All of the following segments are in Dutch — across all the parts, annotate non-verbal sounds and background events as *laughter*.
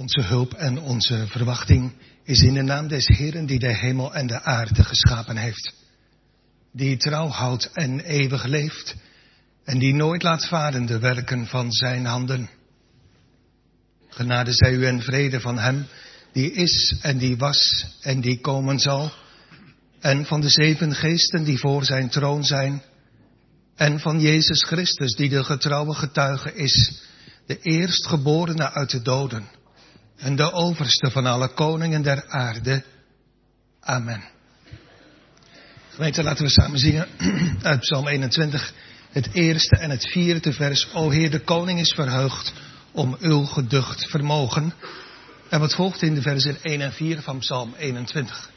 Onze hulp en onze verwachting is in de naam des Heeren die de hemel en de aarde geschapen heeft. Die trouw houdt en eeuwig leeft en die nooit laat varen de werken van zijn handen. Genade zij u en vrede van hem die is en die was en die komen zal. En van de zeven geesten die voor zijn troon zijn. En van Jezus Christus die de getrouwe getuige is, de eerstgeborene uit de doden en de overste van alle koningen der aarde. Amen. Gemeente, laten we samen zingen *clears throat* uit Psalm 21, het eerste en het vierde vers. O Heer, de koning is verheugd om uw geducht vermogen. En wat volgt in de versen 1 en 4 van Psalm 21.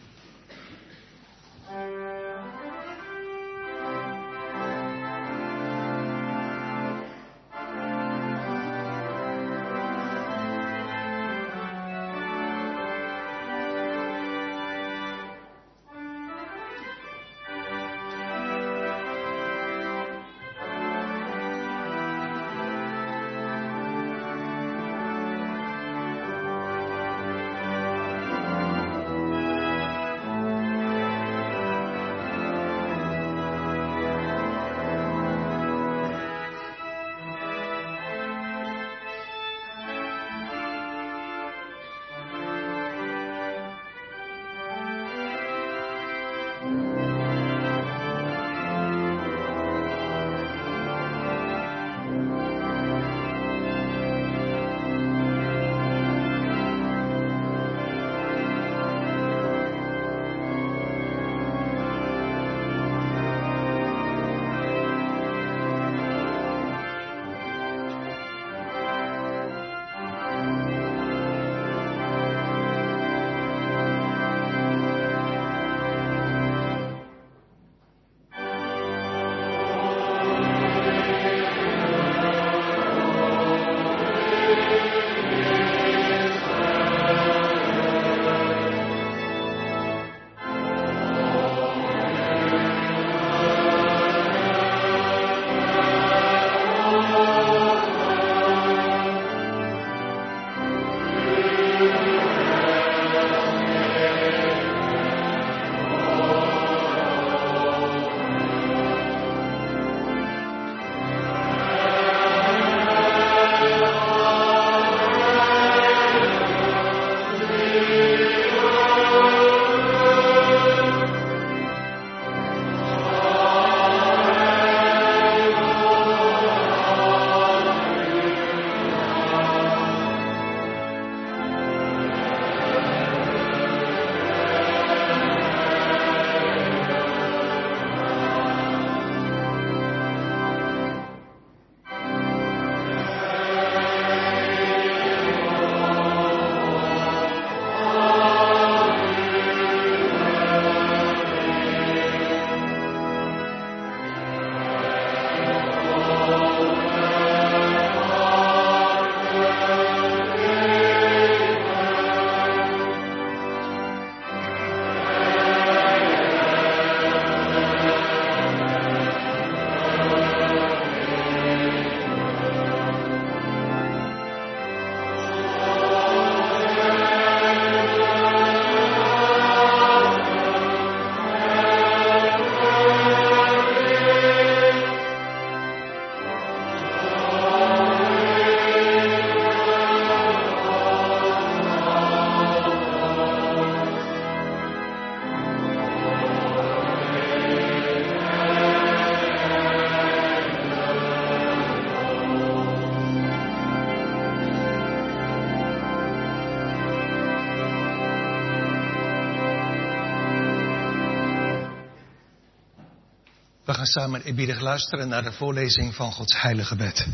Gaan samen eerbiedig luisteren naar de voorlezing van Gods heilige wet.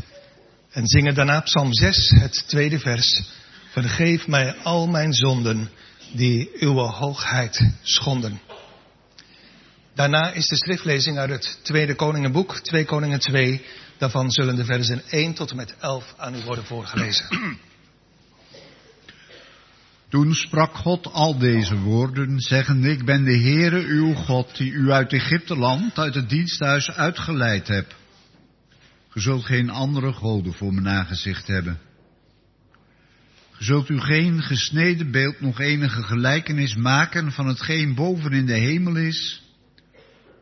En zingen daarna Psalm 6, het tweede vers. Vergeef mij al mijn zonden die uw hoogheid schonden. Daarna is de schriftlezing uit het Tweede Koningenboek, 2 Koningen 2. Daarvan zullen de versen 1 tot en met 11 aan u worden voorgelezen. Toen sprak God al deze woorden, zeggende, ik ben de Heere uw God, die u uit Egypte land, uit het diensthuis uitgeleid hebt. Ge zult geen andere goden voor mijn aangezicht hebben. Zult u geen gesneden beeld nog enige gelijkenis maken van hetgeen boven in de hemel is,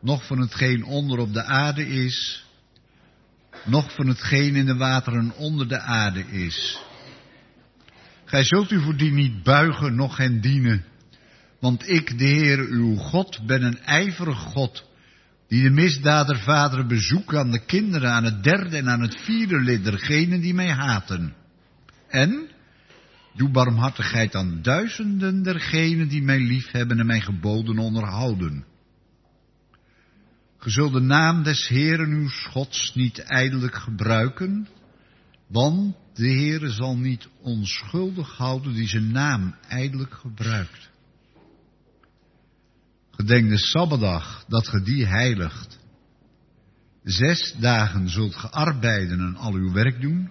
noch van hetgeen onder op de aarde is, noch van hetgeen in de wateren onder de aarde is. Gij zult u voor die niet buigen, noch hen dienen, want ik, de Heer uw God, ben een ijverig God, die de misdader vader bezoekt aan de kinderen, aan het derde en aan het vierde lid dergenen die mij haten. En doe barmhartigheid aan duizenden dergenen die mij liefhebben en mijn geboden onderhouden. Ge zult de naam des Heeren uw Gods niet ijdelijk gebruiken, want de Heere zal niet onschuldig houden die zijn naam ijdelijk gebruikt. Gedenk de Sabbatdag dat ge die heiligt. Zes dagen zult ge arbeiden en al uw werk doen,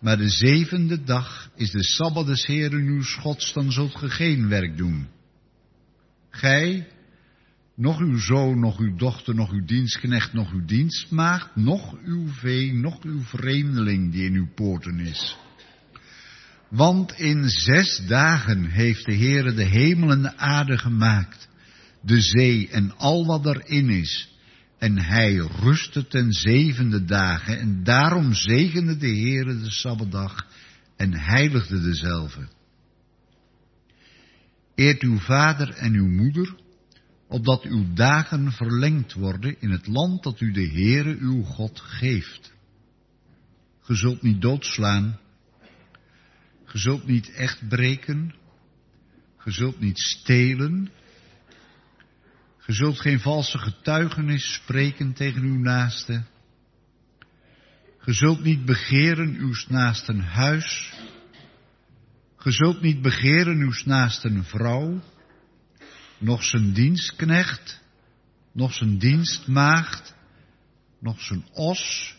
maar de zevende dag is de Sabbat des Heeren uw Gods, dan zult ge geen werk doen. Gij, nog uw zoon, nog uw dochter, nog uw dienstknecht, nog uw dienstmaagd, nog uw vee, nog uw vreemdeling die in uw poorten is. Want in zes dagen heeft de Heere de hemel en de aarde gemaakt, de zee en al wat erin is. En hij rustte ten zevende dagen en daarom zegende de Heere de Sabbatdag en heiligde dezelfde. Eert uw vader en uw moeder, opdat uw dagen verlengd worden in het land dat u de Heere uw God geeft. Ge zult niet doodslaan, ge zult niet echt breken, ge zult niet stelen, ge zult geen valse getuigenis spreken tegen uw naaste, ge zult niet begeren uw naasten huis, ge zult niet begeren uw naasten vrouw, nog zijn dienstknecht, nog zijn dienstmaagd, nog zijn os,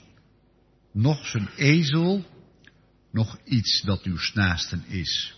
nog zijn ezel, nog iets dat uw naasten is.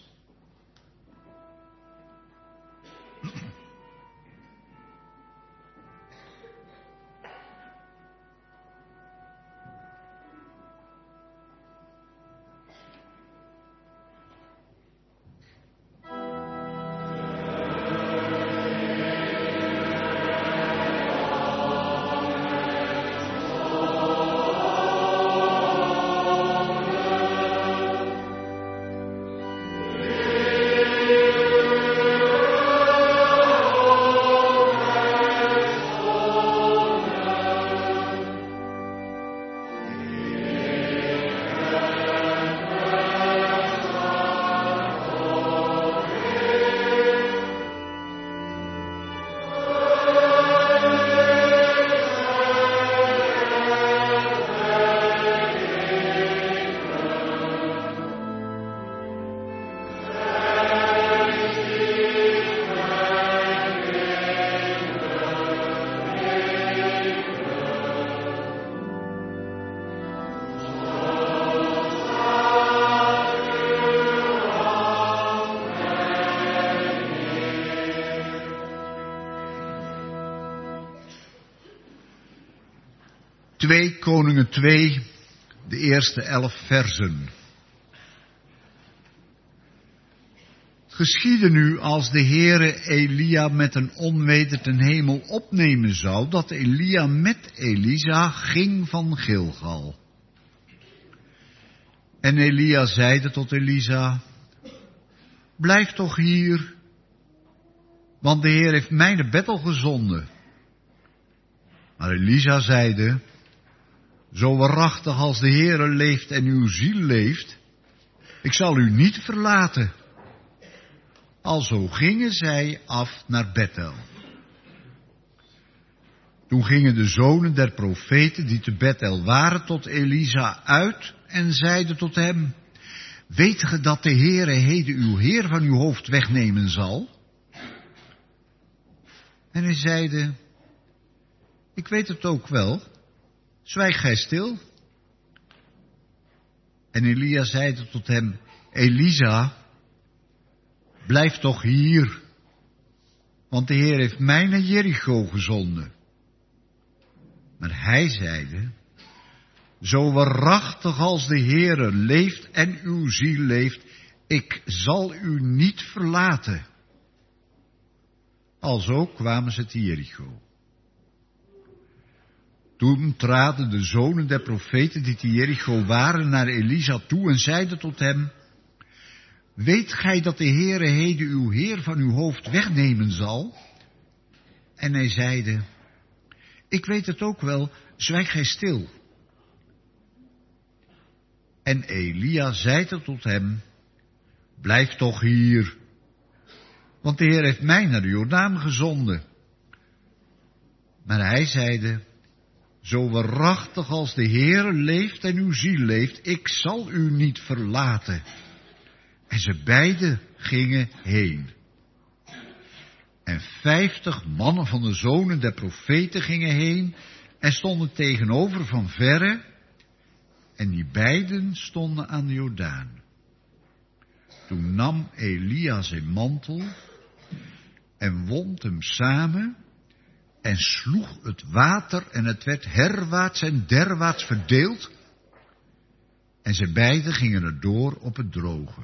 2, de eerste elf versen. Geschiedde nu als de Heere Elia met een onweder ten hemel opnemen zou, dat Elia met Elisa ging van Gilgal. En Elia zeide tot Elisa, blijf toch hier, want de Heer heeft mij de bettel gezonden. Maar Elisa zeide, zo waarachtig als de Heere leeft en uw ziel leeft, ik zal u niet verlaten. Alzo gingen zij af naar Bethel. Toen gingen de zonen der profeten die te Bethel waren tot Elisa uit en zeiden tot hem, weet ge dat de Heere heden uw Heer van uw hoofd wegnemen zal? En hij zeide, ik weet het ook wel, Zwijg gij stil. En Elia zeide tot hem, Elisa, blijf toch hier, want de Heer heeft mij naar Jericho gezonden. Maar hij zeide, zo waarachtig als de Heere leeft en uw ziel leeft, ik zal u niet verlaten. Alzo kwamen ze te Jericho. Toen traden de zonen der profeten die te Jericho waren naar Elisa toe en zeiden tot hem, Weet gij dat de Heere heden uw Heer van uw hoofd wegnemen zal? En hij zeide, Ik weet het ook wel, zwijg gij stil. En Elia zeide tot hem, Blijf toch hier, want de Heer heeft mij naar de Jordaan gezonden. Maar hij zeide, zo waarachtig als de Heer leeft en uw ziel leeft, ik zal u niet verlaten. En ze beiden gingen heen. En vijftig mannen van de zonen der profeten gingen heen en stonden tegenover van verre. En die beiden stonden aan de Jordaan. Toen nam Elia zijn mantel en wond hem samen en sloeg het water en het werd herwaarts en derwaarts verdeeld. En ze beiden gingen er door op het droge.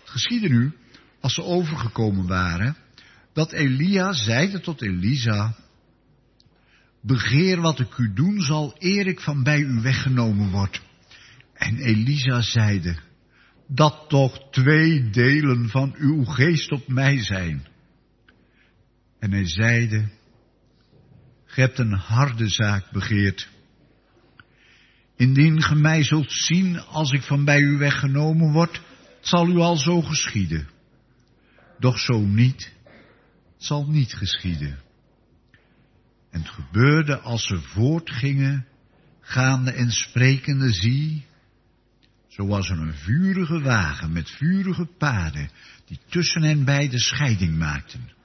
Het geschiedde nu, als ze overgekomen waren, dat Elia zeide tot Elisa, begeer wat ik u doen zal, eer ik van bij u weggenomen word. En Elisa zeide, dat toch twee delen van uw geest op mij zijn. En hij zeide, Ge hebt een harde zaak begeerd. Indien ge mij zult zien als ik van bij u weggenomen word, zal u al zo geschieden. Doch zo niet, zal niet geschieden. En het gebeurde als ze voortgingen, gaande en sprekende, zie, zoals er een vurige wagen met vurige paden, die tussen hen beide scheiding maakten.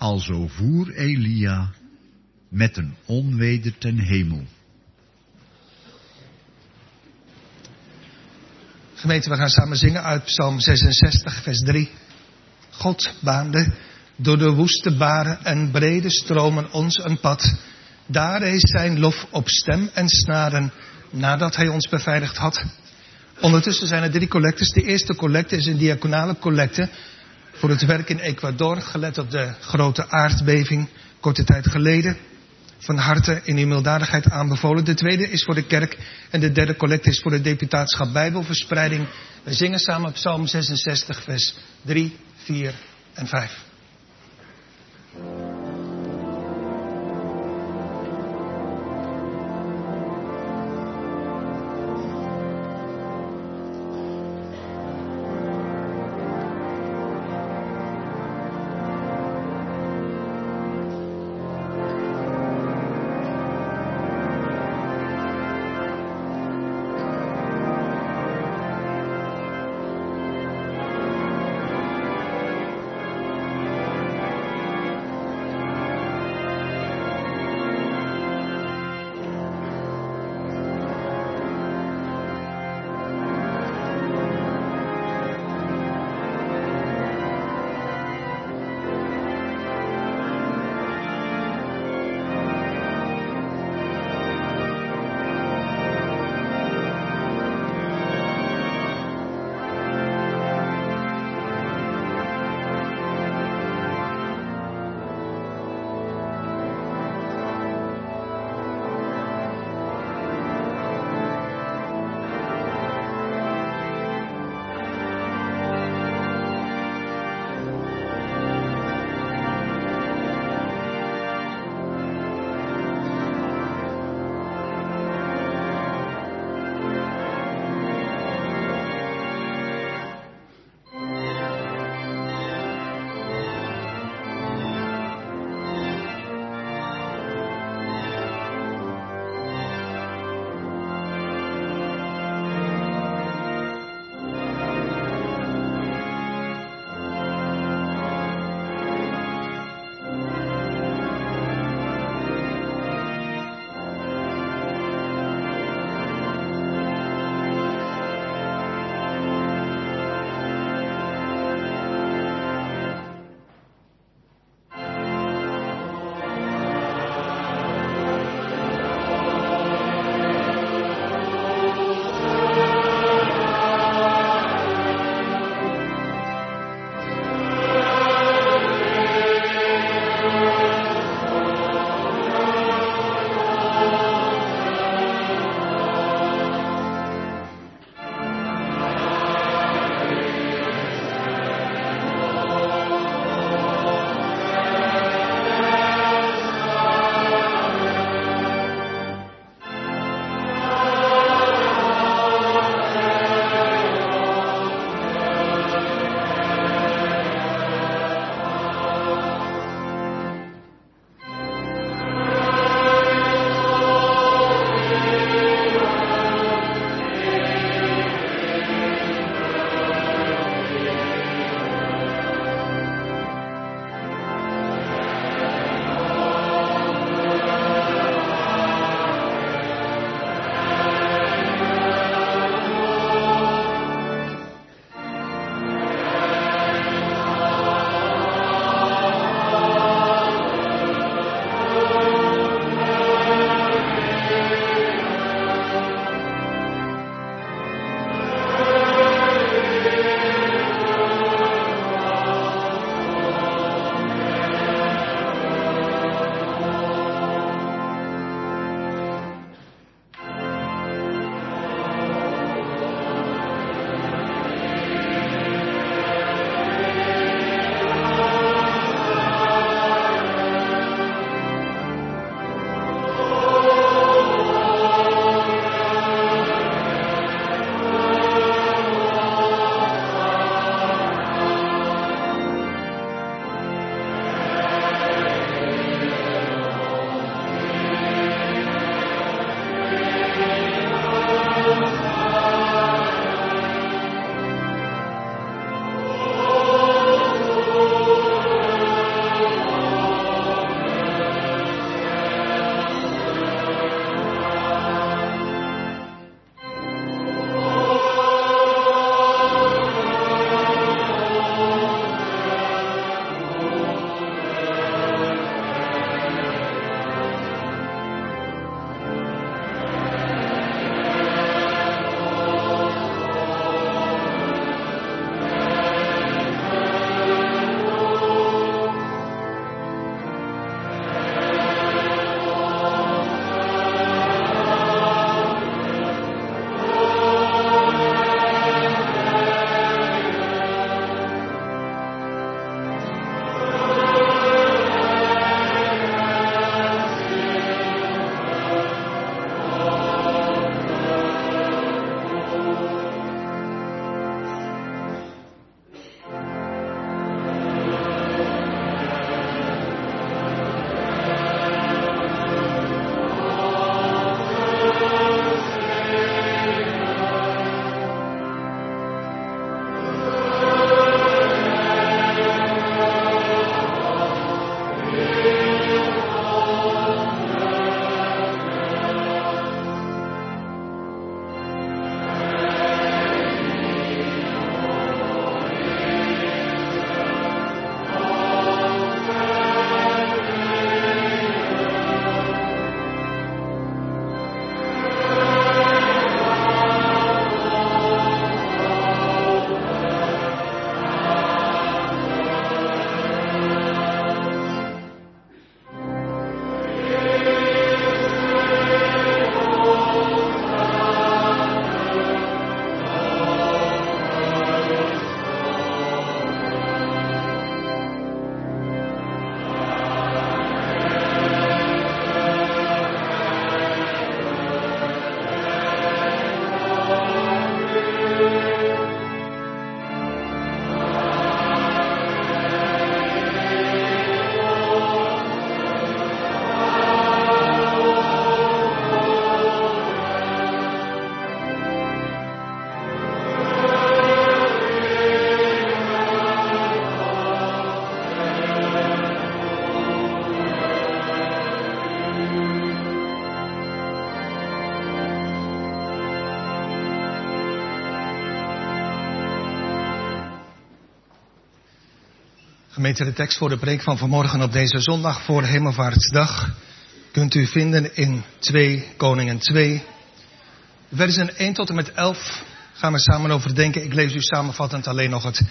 Alzo voer Elia met een onweder ten hemel. Gemeente, we gaan samen zingen uit Psalm 66, vers 3. God baande door de woeste baren en brede stromen ons een pad. Daar is zijn lof op stem en snaren, nadat hij ons beveiligd had. Ondertussen zijn er drie collectes. De eerste collecte is een diaconale collecte voor het werk in Ecuador, gelet op de grote aardbeving korte tijd geleden. Van harte in milddadigheid aanbevolen. De tweede is voor de kerk en de derde collecte is voor de deputaatschap Bijbelverspreiding. We zingen samen Psalm 66, vers 3, 4 en 5. De tekst voor de preek van vanmorgen op deze zondag voor Hemelvaartsdag kunt u vinden in 2 Koningen 2. Versen 1 tot en met 11 gaan we samen overdenken. Ik lees u samenvattend alleen nog het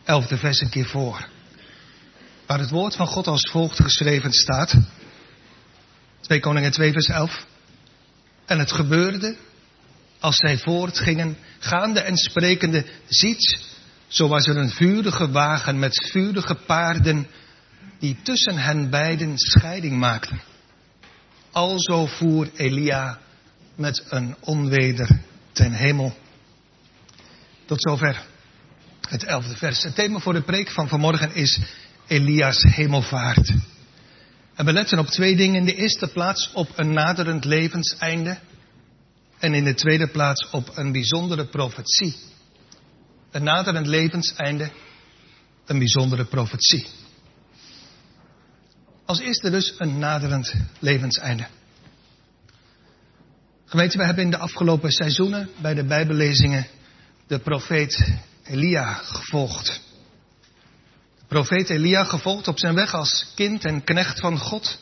11e vers een keer voor. Waar het woord van God als volgt geschreven staat. 2 Koningen 2 vers 11. En het gebeurde als zij voortgingen, gaande en sprekende, ziet, zo was er een vurige wagen met vurige paarden, die tussen hen beiden scheiding maakten. Alzo voer Elia met een onweder ten hemel. Tot zover het elfde vers. Het thema voor de preek van vanmorgen is Elia's hemelvaart. En we letten op twee dingen. In de eerste plaats op een naderend levenseinde. En in de tweede plaats op een bijzondere profetie. Een naderend levenseinde, een bijzondere profetie. Als eerste dus een naderend levenseinde. Gemeente, we hebben in de afgelopen seizoenen bij de Bijbellezingen de profeet Elia gevolgd. De profeet Elia gevolgd op zijn weg als kind en knecht van God.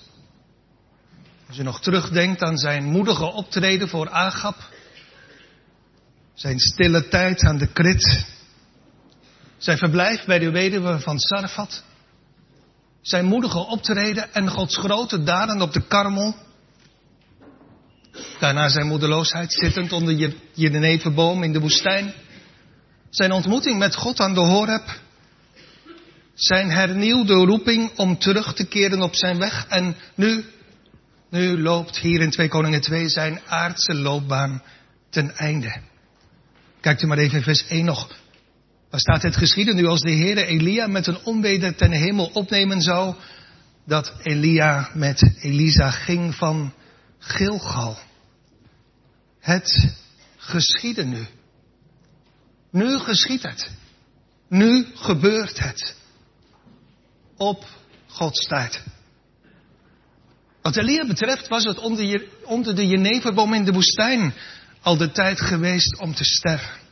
Als je nog terugdenkt aan zijn moedige optreden voor Agap. Zijn stille tijd aan de krit. Zijn verblijf bij de weduwe van Sarfat. Zijn moedige optreden en Gods grote daden op de karmel. Daarna zijn moedeloosheid zittend onder je jeneverboom in de woestijn. Zijn ontmoeting met God aan de Horeb. Zijn hernieuwde roeping om terug te keren op zijn weg. En nu, nu loopt hier in 2 Koningen 2 zijn aardse loopbaan ten einde. Kijkt u maar even in vers 1 nog. Waar staat het geschieden nu als de Heere Elia met een onweder ten hemel opnemen zou, dat Elia met Elisa ging van Gilgal. Het geschieden nu. Nu geschiet het. Nu gebeurt het. Op Gods tijd. Wat Elia betreft was het onder, onder de jeneverboom in de woestijn al de tijd geweest om te sterven.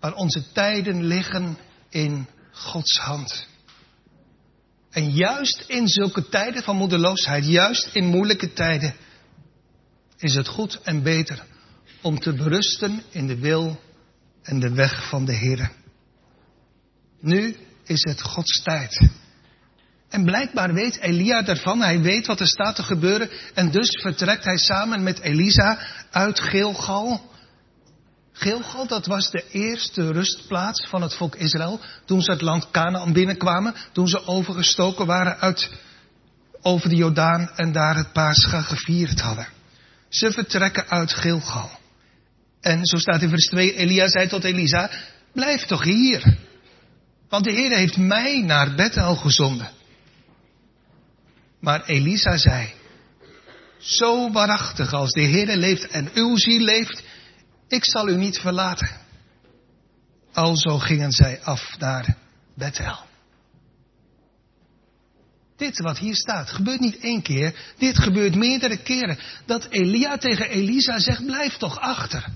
Maar onze tijden liggen in Gods hand. En juist in zulke tijden van moedeloosheid, juist in moeilijke tijden, is het goed en beter om te berusten in de wil en de weg van de Heer. Nu is het Gods tijd. En blijkbaar weet Elia daarvan, hij weet wat er staat te gebeuren. En dus vertrekt hij samen met Elisa uit Gilgal. Gilgal, dat was de eerste rustplaats van het volk Israël. Toen ze het land Canaan binnenkwamen. Toen ze overgestoken waren uit, over de Jordaan en daar het Pascha gevierd hadden. Ze vertrekken uit Gilgal. En zo staat in vers 2, Elia zei tot Elisa, blijf toch hier. Want de Heer heeft mij naar Bethel gezonden. Maar Elisa zei, zo waarachtig als de Heer leeft en uw ziel leeft, ik zal u niet verlaten. Alzo gingen zij af naar Bethel. Dit wat hier staat gebeurt niet één keer, dit gebeurt meerdere keren. Dat Elia tegen Elisa zegt, blijf toch achter.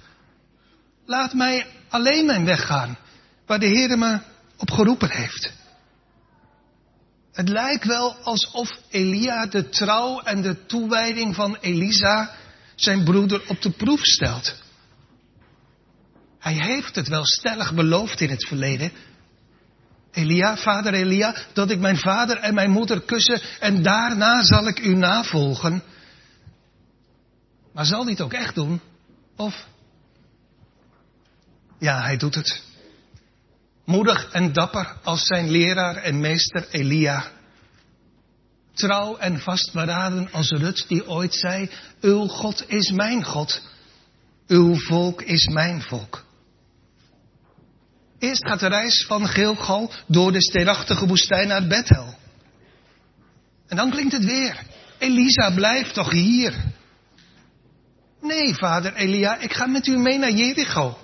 Laat mij alleen mijn weg gaan, waar de Heer me op geroepen heeft. Het lijkt wel alsof Elia de trouw en de toewijding van Elisa zijn broeder op de proef stelt. Hij heeft het wel stellig beloofd in het verleden. Elia, vader Elia, dat ik mijn vader en mijn moeder kussen en daarna zal ik u navolgen. Maar zal hij het ook echt doen? Of? Ja, hij doet het. Moedig en dapper als zijn leraar en meester Elia. Trouw en vastberaden als Rut die ooit zei, uw God is mijn God. Uw volk is mijn volk. Eerst gaat de reis van Gilgal door de steenachtige woestijn naar Bethel. En dan klinkt het weer. Elisa, blijf toch hier. Nee, vader Elia, ik ga met u mee naar Jericho.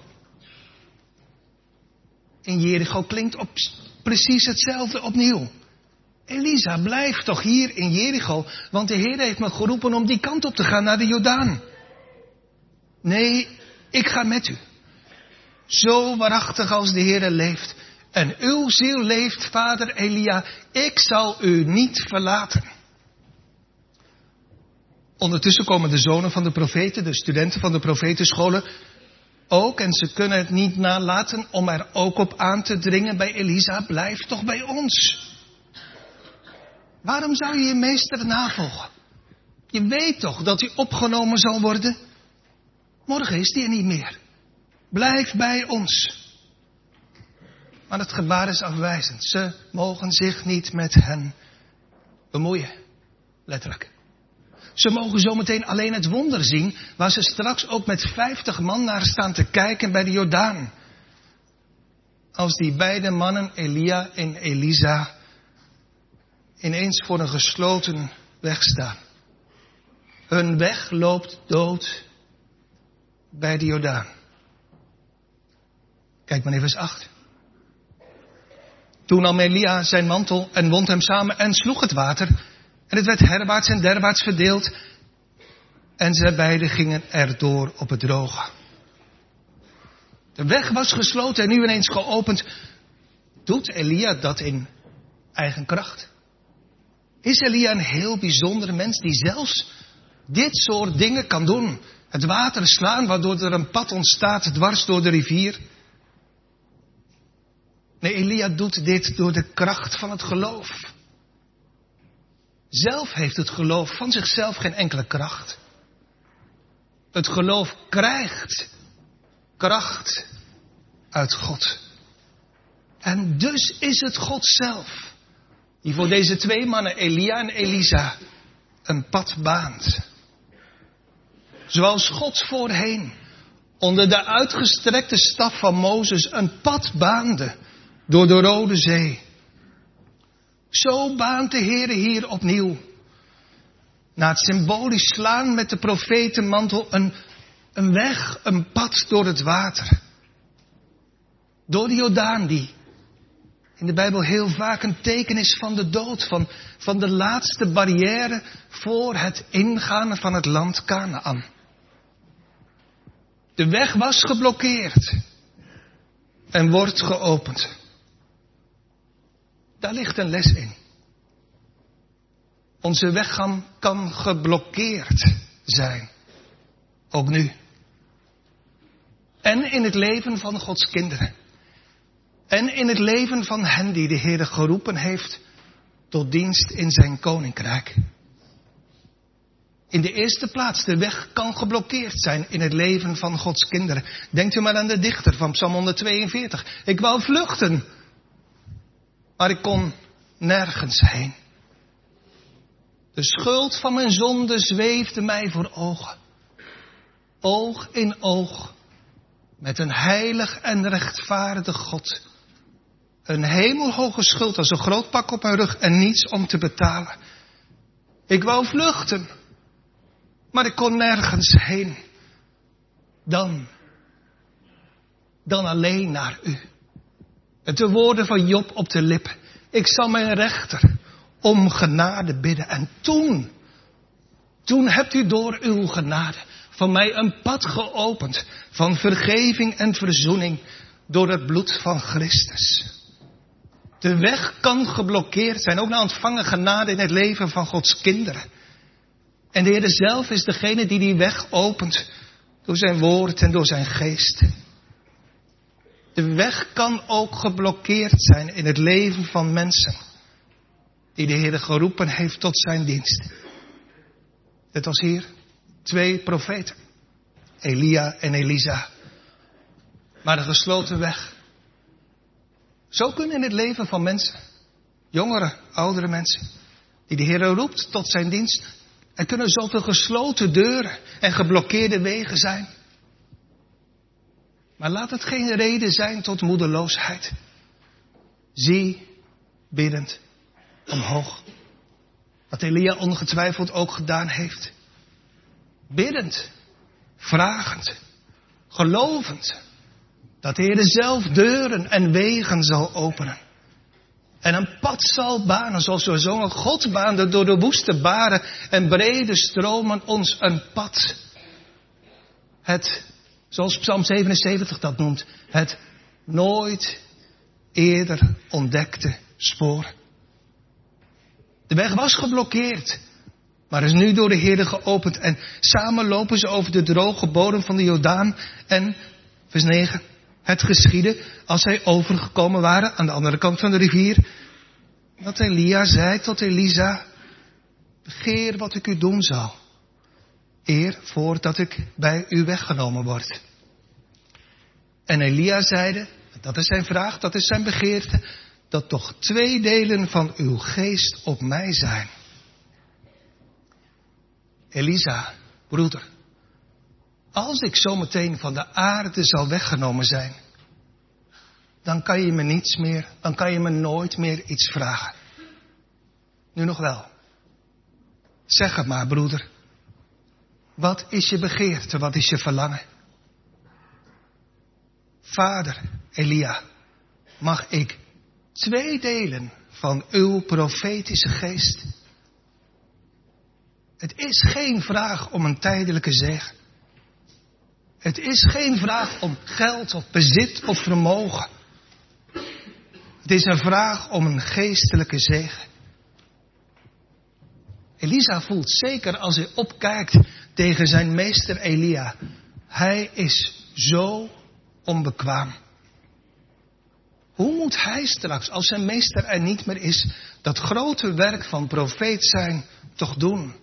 In Jericho klinkt op precies hetzelfde opnieuw. Elisa, blijf toch hier in Jericho, want de Heer heeft me geroepen om die kant op te gaan naar de Jordaan. Nee, ik ga met u. Zo waarachtig als de Heer leeft, En uw ziel leeft, vader Elia, ik zal u niet verlaten. Ondertussen komen de zonen van de profeten, de studenten van de profetenscholen, ook. En ze kunnen het niet nalaten om er ook op aan te dringen bij Elisa, blijf toch bij ons. Waarom zou je je meester navolgen? Je weet toch dat hij opgenomen zal worden? Morgen is hij er niet meer. Blijf bij ons. Maar het gebaar is afwijzend. Ze mogen zich niet met hen bemoeien. Letterlijk. Ze mogen zometeen alleen het wonder zien, waar ze straks ook met vijftig man naar staan te kijken bij de Jordaan. Als die beide mannen, Elia en Elisa, ineens voor een gesloten weg staan. Hun weg loopt dood bij de Jordaan. Kijk maar even vers 8. Toen nam Elia zijn mantel en wond hem samen en sloeg het water. En het werd herwaarts en derwaarts verdeeld. En zij beiden gingen erdoor op het droge. De weg was gesloten en nu ineens geopend. Doet Elia dat in eigen kracht? Is Elia een heel bijzondere mens die zelfs dit soort dingen kan doen? Het water slaan waardoor er een pad ontstaat dwars door de rivier. Nee, Elia doet dit door de kracht van het geloof. Zelf heeft het geloof van zichzelf geen enkele kracht. Het geloof krijgt kracht uit God. En dus is het God zelf die voor deze twee mannen, Elia en Elisa, een pad baant. Zoals God voorheen onder de uitgestrekte staf van Mozes een pad baande door de Rode Zee. Zo baant de Heer hier opnieuw. Na het symbolisch slaan met de profetenmantel een, een weg, een pad door het water. Door de Jordaan die in de Bijbel heel vaak een teken is van de dood, van, van de laatste barrière voor het ingaan van het land Canaan. De weg was geblokkeerd en wordt geopend. Daar ligt een les in. Onze weggang kan geblokkeerd zijn. Ook nu. En in het leven van Gods kinderen. En in het leven van hen die de Heer geroepen heeft tot dienst in zijn koninkrijk. In de eerste plaats, de weg kan geblokkeerd zijn in het leven van Gods kinderen. Denkt u maar aan de dichter van Psalm 142. Ik wou vluchten, maar ik kon nergens heen. De schuld van mijn zonde zweefde mij voor ogen. Oog in oog met een heilig en rechtvaardig God. Een hemelhoge schuld als een groot pak op mijn rug en niets om te betalen. Ik wou vluchten, maar ik kon nergens heen. Dan, dan alleen naar u. Met de woorden van Job op de lippen. Ik zal mijn rechter om genade bidden. En toen, toen hebt u door uw genade van mij een pad geopend van vergeving en verzoening door het bloed van Christus. De weg kan geblokkeerd zijn, ook naar ontvangen genade in het leven van Gods kinderen. En de Heer zelf is degene die die weg opent door zijn woord en door zijn geest. De weg kan ook geblokkeerd zijn in het leven van mensen die de Heer geroepen heeft tot zijn dienst. Het was hier twee profeten, Elia en Elisa. Maar een gesloten weg. Zo kunnen in het leven van mensen, jongere, oudere mensen, die de Heer roept tot zijn dienst, er kunnen zoveel gesloten deuren en geblokkeerde wegen zijn. Maar laat het geen reden zijn tot moedeloosheid. Zie biddend omhoog. Wat Elia ongetwijfeld ook gedaan heeft. Biddend, vragend, gelovend. Dat de Heer zelf deuren en wegen zal openen. En een pad zal banen, zoals we zongen. God baande door de woeste baren en brede stromen ons een pad. Het, zoals Psalm 77 dat noemt, het nooit eerder ontdekte sporen. De weg was geblokkeerd, maar is nu door de Heer geopend. En samen lopen ze over de droge bodem van de Jordaan. En, vers 9, het geschiedde als zij overgekomen waren aan de andere kant van de rivier. Dat Elia zei tot Elisa, begeer wat ik u doen zal. Eer voordat ik bij u weggenomen word. En Elia zeide, dat is zijn vraag, dat is zijn begeerte, dat toch twee delen van uw geest op mij zijn. Elisa, broeder, als ik zometeen van de aarde zal weggenomen zijn, dan kan je me niets meer, dan kan je me nooit meer iets vragen. Nu nog wel. Zeg het maar, broeder. Wat is je begeerte, wat is je verlangen? Vader, Elia, mag ik twee delen van uw profetische geest? Het is geen vraag om een tijdelijke zegen. Het is geen vraag om geld of bezit of vermogen. Het is een vraag om een geestelijke zegen. Elisa voelt zeker als hij opkijkt tegen zijn meester Elia. Hij is zo onbekwaam. Hoe moet hij straks, als zijn meester er niet meer is, dat grote werk van profeet zijn toch doen?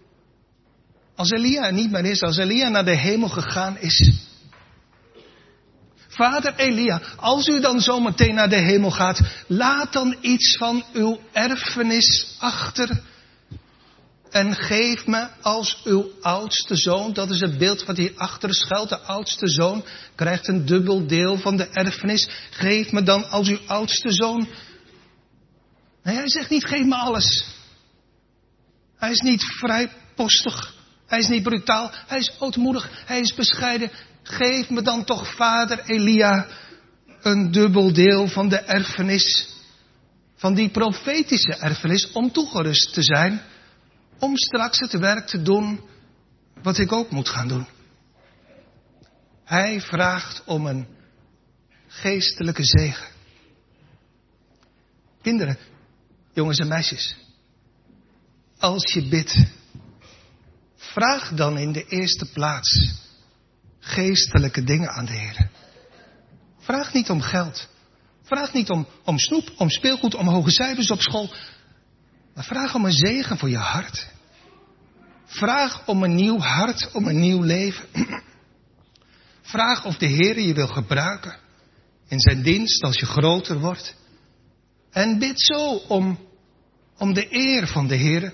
Als Elia er niet meer is, als Elia naar de hemel gegaan is. Vader Elia, als u dan zometeen naar de hemel gaat, laat dan iets van uw erfenis achter en geef me als uw oudste zoon, dat is het beeld wat hierachter schuilt, de oudste zoon krijgt een dubbel deel van de erfenis. Geef me dan als uw oudste zoon. Nee, hij zegt niet geef me alles. Hij is niet vrijpostig. Hij is niet brutaal. Hij is ootmoedig. Hij is bescheiden. Geef me dan toch, vader Elia, een dubbel deel van de erfenis. Van die profetische erfenis om toegerust te zijn om straks het werk te doen wat ik ook moet gaan doen. Hij vraagt om een geestelijke zegen. Kinderen, jongens en meisjes, als je bidt, vraag dan in de eerste plaats geestelijke dingen aan de Heer. Vraag niet om geld. Vraag niet om, om snoep, om speelgoed, om hoge cijfers op school. Maar vraag om een zegen voor je hart. Vraag om een nieuw hart, om een nieuw leven. *clears throat* Vraag of de Heer je wil gebruiken in zijn dienst als je groter wordt. En bid zo om, om de eer van de Heer.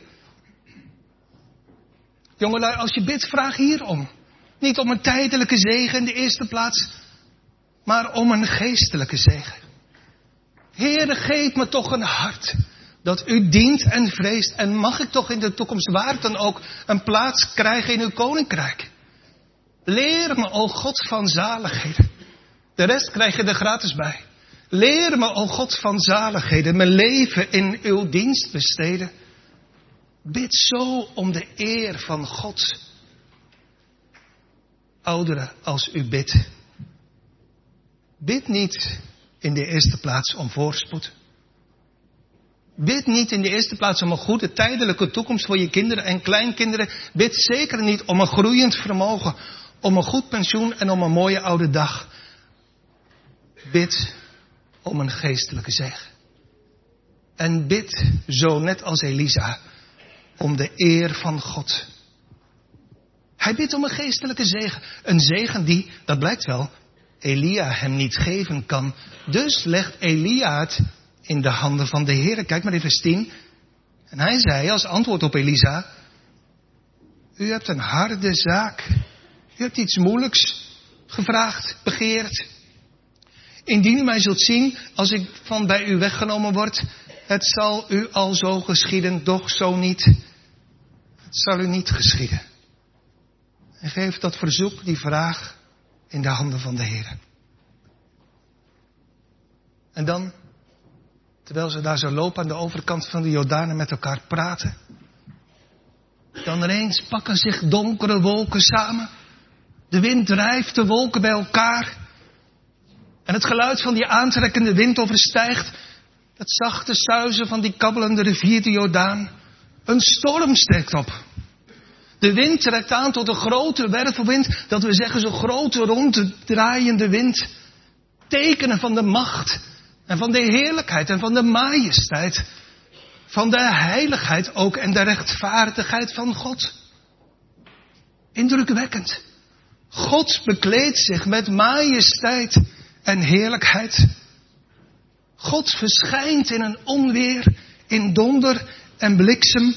Jongelui, als je bidt, vraag hierom. Niet om een tijdelijke zegen in de eerste plaats, maar om een geestelijke zegen. Heere, geef me toch een hart dat u dient en vreest. En mag ik toch in de toekomst waar dan ook een plaats krijgen in uw koninkrijk. Leer me, o God van zaligheden. De rest krijg je er gratis bij. Leer me, o God van zaligheden, mijn leven in uw dienst besteden. Bid zo om de eer van God. Ouderen, als u bidt. Bid niet in de eerste plaats om voorspoed. Bid niet in de eerste plaats om een goede tijdelijke toekomst voor je kinderen en kleinkinderen. Bid zeker niet om een groeiend vermogen, om een goed pensioen en om een mooie oude dag. Bid om een geestelijke zegen. En bid zo net als Elisa om de eer van God. Hij bidt om een geestelijke zegen. Een zegen die, dat blijkt wel, Elia hem niet geven kan. Dus legt Elia het in de handen van de Heer. Kijk maar even vers 10. En hij zei als antwoord op Elisa, u hebt een harde zaak. U hebt iets moeilijks gevraagd, begeerd. Indien u mij zult zien, als ik van bij u weggenomen word, het zal u al zo geschieden, doch zo niet. Het zal u niet geschieden. En geef dat verzoek, die vraag, in de handen van de Heer. En dan Terwijl ze daar zo lopen aan de overkant van de Jordaan met elkaar praten. Dan ineens pakken zich donkere wolken samen. De wind drijft de wolken bij elkaar. En het geluid van die aantrekkende wind overstijgt het zachte suizen van die kabbelende rivier de Jordaan. Een storm steekt op. De wind trekt aan tot een grote wervelwind, dat we zeggen zo'n grote ronddraaiende wind. Tekenen van de macht en van de heerlijkheid en van de majesteit. Van de heiligheid ook en de rechtvaardigheid van God. Indrukwekkend. God bekleedt zich met majesteit en heerlijkheid. God verschijnt in een onweer, in donder en bliksem.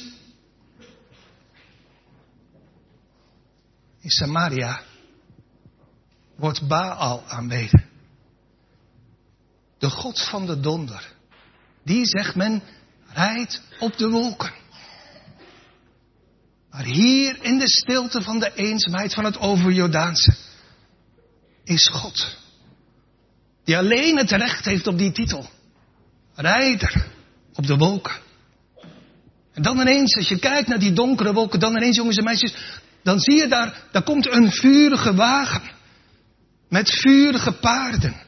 In Samaria wordt Baal aanbeden. De God van de donder. Die zegt men rijdt op de wolken. Maar hier in de stilte van de eenzaamheid van het overjordaanse is God. Die alleen het recht heeft op die titel. Rijder op de wolken. En dan ineens, als je kijkt naar die donkere wolken, dan ineens, jongens en meisjes, dan zie je daar, daar komt een vurige wagen. Met vurige paarden.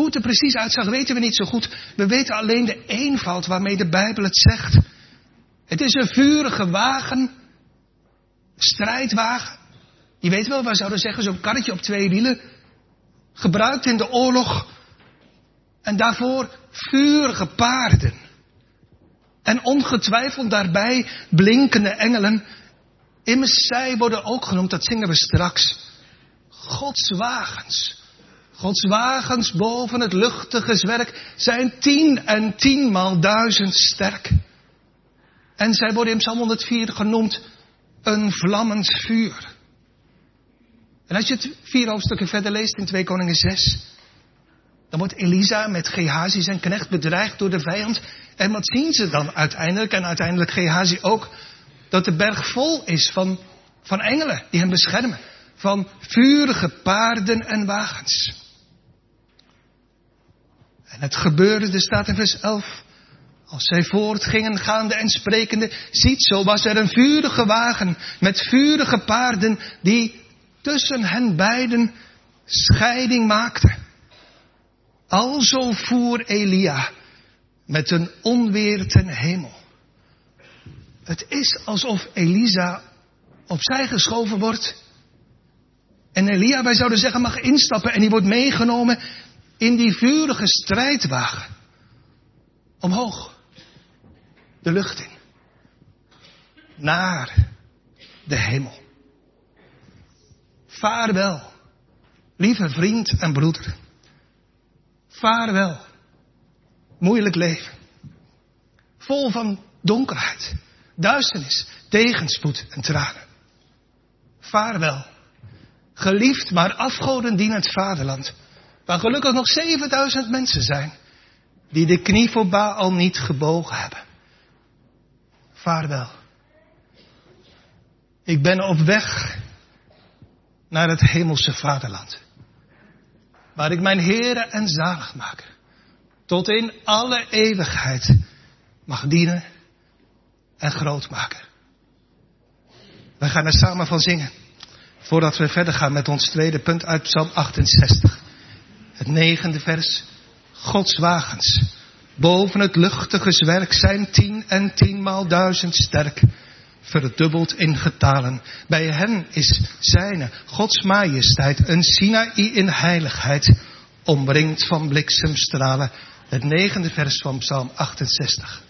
Hoe het er precies uitzag, weten we niet zo goed. We weten alleen de eenvoud waarmee de Bijbel het zegt. Het is een vurige wagen, strijdwagen. Je weet wel, wij zouden zeggen, zo'n karretje op twee wielen. Gebruikt in de oorlog. En daarvoor vurige paarden. En ongetwijfeld daarbij blinkende engelen. Immers zij worden ook genoemd, dat zingen we straks. Gods wagens. Gods wagens boven het luchtige zwerk zijn tien en tienmaal duizend sterk. En zij worden in Psalm 104 genoemd een vlammend vuur. En als je het vier hoofdstukken verder leest in 2 Koningen 6, dan wordt Elisa met Gehazi zijn knecht bedreigd door de vijand. En wat zien ze dan uiteindelijk, en uiteindelijk Gehazi ook, dat de berg vol is van, van engelen die hem beschermen. Van vurige paarden en wagens. En het gebeurde, er staat in vers 11. Als zij voortgingen, gaande en sprekende, ziet zo was er een vurige wagen met vurige paarden die tussen hen beiden scheiding maakte. Alzo voer Elia met een onweer ten hemel. Het is alsof Elisa opzij geschoven wordt. En Elia, wij zouden zeggen, mag instappen en die wordt meegenomen in die vurige strijdwagen. Omhoog. De lucht in. Naar de hemel. Vaarwel, lieve vriend en broeder. Vaarwel, moeilijk leven. Vol van donkerheid, duisternis, tegenspoed en tranen. Vaarwel, geliefd maar afgodendienend vaderland, waar gelukkig nog 7000 mensen zijn die de knie voor Baal niet gebogen hebben. Vaarwel. Ik ben op weg naar het hemelse vaderland. Waar ik mijn Heere en zaligmaker tot in alle eeuwigheid mag dienen en groot maken. We gaan er samen van zingen. Voordat we verder gaan met ons tweede punt uit Psalm 68. Het negende vers. Gods wagens. Boven het luchtige zwerk zijn tien en tienmaal duizend sterk verdubbeld in getalen. Bij hen is zijne, Gods majesteit, een Sinaï in heiligheid, omringd van bliksemstralen. Het negende vers van Psalm 68.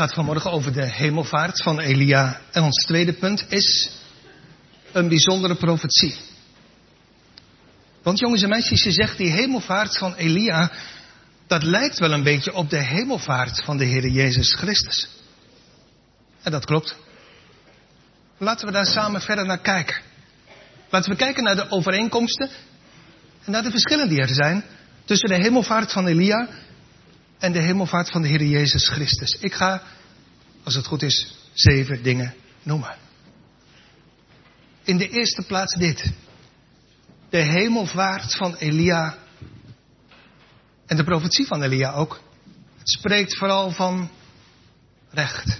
Gaat vanmorgen over de hemelvaart van Elia. En ons tweede punt is een bijzondere profetie. Want jongens en meisjes, je zegt die hemelvaart van Elia, dat lijkt wel een beetje op de hemelvaart van de Heer Jezus Christus. En dat klopt. Laten we daar samen verder naar kijken. Laten we kijken naar de overeenkomsten en naar de verschillen die er zijn tussen de hemelvaart van Elia en de hemelvaart van de Heer Jezus Christus. Ik ga, als het goed is, zeven dingen noemen. In de eerste plaats dit. De hemelvaart van Elia en de profetie van Elia ook. Het spreekt vooral van recht.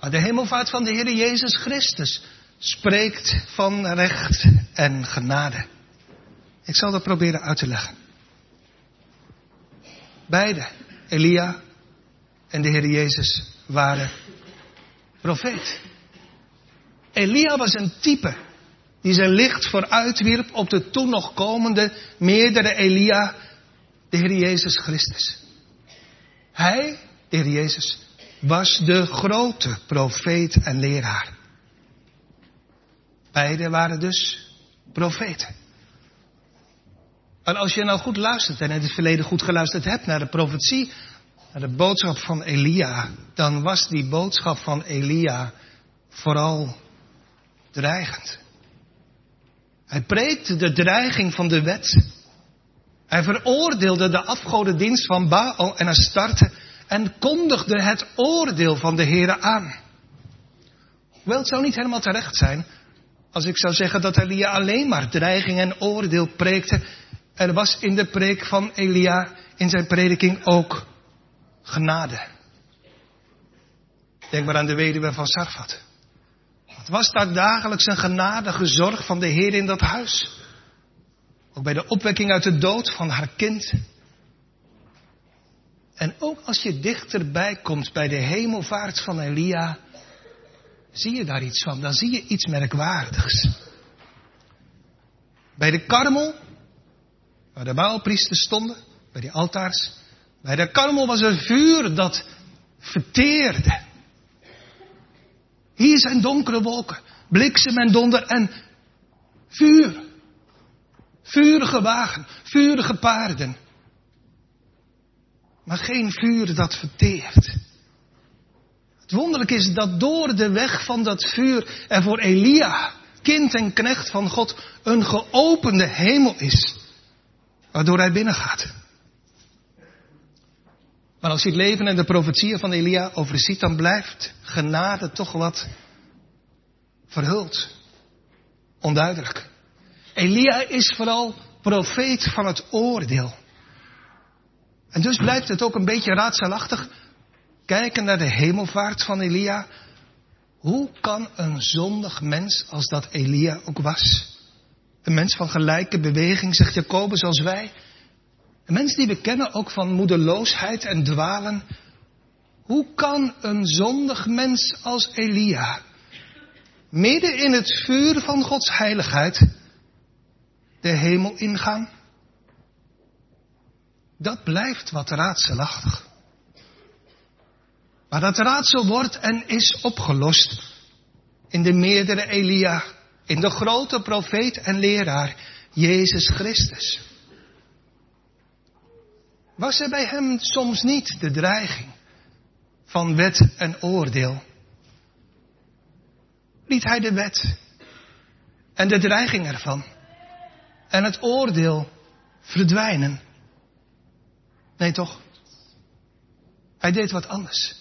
Maar de hemelvaart van de Heer Jezus Christus spreekt van recht en genade. Ik zal dat proberen uit te leggen. Beide, Elia en de Heer Jezus, waren profeet. Elia was een type die zijn licht vooruitwierp op de toen nog komende meerdere Elia, de Heer Jezus Christus. Hij, de Heer Jezus, was de grote profeet en leraar. Beide waren dus profeten. En als je nou goed luistert en in het verleden goed geluisterd hebt naar de profetie, naar de boodschap van Elia, dan was die boodschap van Elia vooral dreigend. Hij preekte de dreiging van de wet. Hij veroordeelde de afgodendienst van Baal en Astarte en kondigde het oordeel van de Here aan. Wel, het zou niet helemaal terecht zijn als ik zou zeggen dat Elia alleen maar dreiging en oordeel preekte. Er was in de preek van Elia, in zijn prediking ook genade. Denk maar aan de weduwe van Sarfat. Het was daar dagelijks een genadige zorg van de Heer in dat huis. Ook bij de opwekking uit de dood van haar kind. En ook als je dichterbij komt bij de hemelvaart van Elia, zie je daar iets van. Dan zie je iets merkwaardigs. Bij de karmel, waar de baalpriesters stonden, bij die altaars, bij de karmel was er vuur dat verteerde. Hier zijn donkere wolken, bliksem en donder en vuur. Vurige wagen, vurige paarden. Maar geen vuur dat verteert. Het wonderlijk is dat door de weg van dat vuur er voor Elia, kind en knecht van God, een geopende hemel is. Waardoor hij binnengaat. Maar als je het leven en de profetieën van Elia overziet, dan blijft genade toch wat verhuld. Onduidelijk. Elia is vooral profeet van het oordeel. En dus blijft het ook een beetje raadselachtig kijken naar de hemelvaart van Elia. Hoe kan een zondig mens als dat Elia ook was, een mens van gelijke beweging, zegt Jacobus, als wij, een mens die we kennen ook van moedeloosheid en dwalen, hoe kan een zondig mens als Elia, midden in het vuur van Gods heiligheid, de hemel ingaan? Dat blijft wat raadselachtig. Maar dat raadsel wordt en is opgelost in de meerdere Elia, in de grote profeet en leraar, Jezus Christus. Was er bij hem soms niet de dreiging van wet en oordeel? Liet hij de wet en de dreiging ervan en het oordeel verdwijnen? Nee toch? Hij deed wat anders.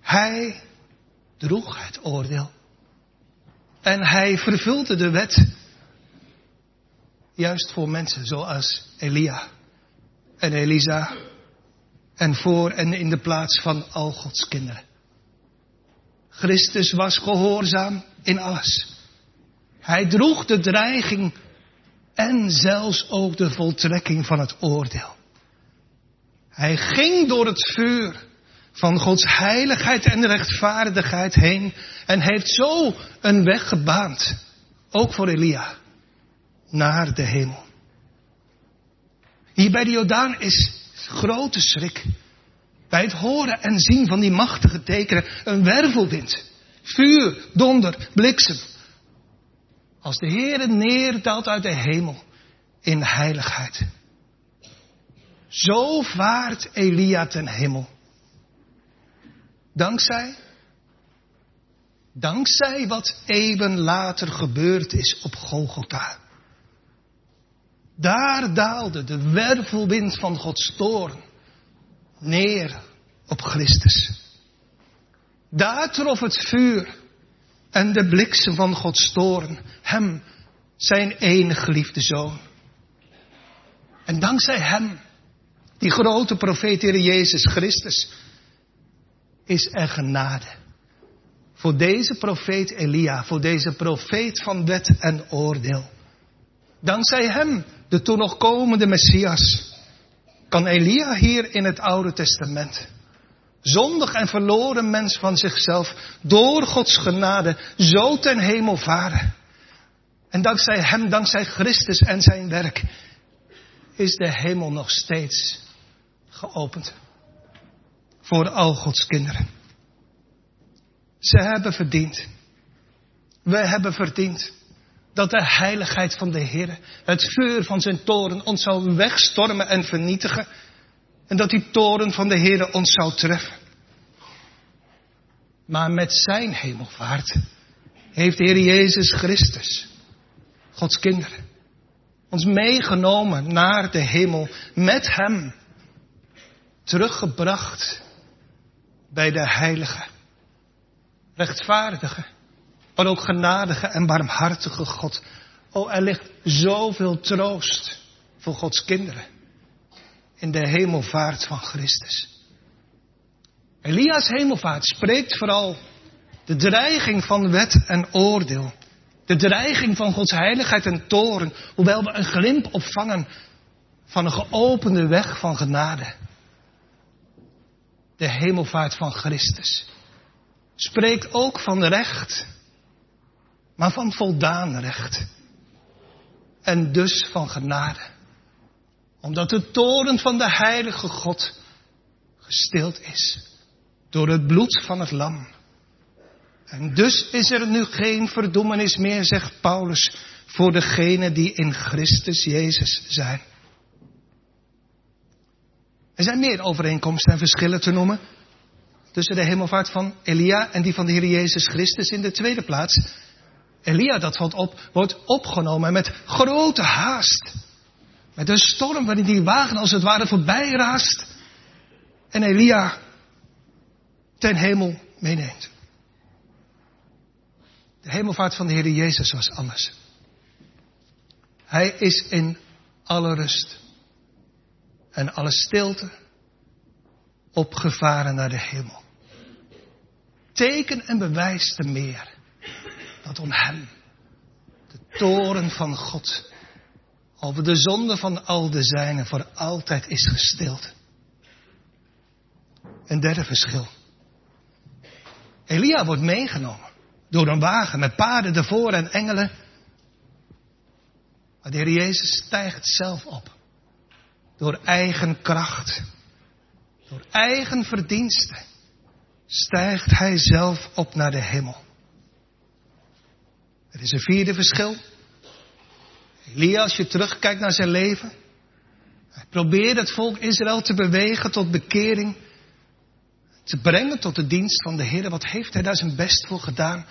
Hij droeg het oordeel. En hij vervulde de wet. Juist voor mensen zoals Elia en Elisa. En voor en in de plaats van al Gods kinderen. Christus was gehoorzaam in alles. Hij droeg de dreiging en zelfs ook de voltrekking van het oordeel. Hij ging door het vuur van Gods heiligheid en rechtvaardigheid heen en heeft zo een weg gebaand, ook voor Elia, naar de hemel. Hier bij de Jordaan is grote schrik. Bij het horen en zien van die machtige tekenen, een wervelwind, vuur, donder, bliksem. Als de Heere neerdaalt uit de hemel in heiligheid. Zo vaart Elia ten hemel. Dankzij, dankzij wat eeuwen later gebeurd is op Golgotha. Daar daalde de wervelwind van Gods toorn neer op Christus. Daar trof het vuur en de bliksem van Gods toorn hem, zijn enige geliefde zoon. En dankzij hem, die grote profeet Heer Jezus Christus, is er genade. Voor deze profeet Elia, voor deze profeet van wet en oordeel. Dankzij hem, de toen nog komende Messias, kan Elia hier in het Oude Testament, zondig en verloren mens van zichzelf, door Gods genade zo ten hemel varen. En dankzij hem, dankzij Christus en zijn werk, is de hemel nog steeds geopend voor al Gods kinderen. Ze hebben verdiend. We hebben verdiend dat de heiligheid van de Heer, het vuur van zijn toren ons zou wegstormen en vernietigen. En dat die toren van de Heer ons zou treffen. Maar met zijn hemelvaart heeft de Heer Jezus Christus, Gods kinderen, ons meegenomen naar de hemel met hem teruggebracht bij de heilige, rechtvaardige, maar ook genadige en barmhartige God. Oh, er ligt zoveel troost voor Gods kinderen in de hemelvaart van Christus. Elia's hemelvaart spreekt vooral de dreiging van wet en oordeel. De dreiging van Gods heiligheid en toren, hoewel we een glimp opvangen van een geopende weg van genade. De hemelvaart van Christus spreekt ook van recht maar van voldaan recht. En dus van genade. Omdat de toren van de heilige God gestild is door het bloed van het lam. En dus is er nu geen verdoemenis meer, zegt Paulus, voor degenen die in Christus Jezus zijn. Er zijn meer overeenkomsten en verschillen te noemen tussen de hemelvaart van Elia en die van de Heer Jezus Christus in de tweede plaats. Elia, dat valt op, wordt opgenomen met grote haast. Met een storm waarin die wagen als het ware voorbij raast. En Elia ten hemel meeneemt. De hemelvaart van de Heer Jezus was anders. Hij is in alle rust en alle stilte opgevaren naar de hemel. Teken en bewijs te meer dat om hem de toren van God over de zonde van al de zijnen voor altijd is gestild. Een derde verschil. Elia wordt meegenomen door een wagen met paarden ervoor en engelen. Maar de Heer Jezus stijgt zelf op. Door eigen kracht. Door eigen verdiensten. Stijgt hij zelf op naar de hemel. Er is een vierde verschil. Elia, als je terugkijkt naar zijn leven. Hij probeerde het volk Israël te bewegen tot bekering. Te brengen tot de dienst van de Heer. Wat heeft hij daar zijn best voor gedaan?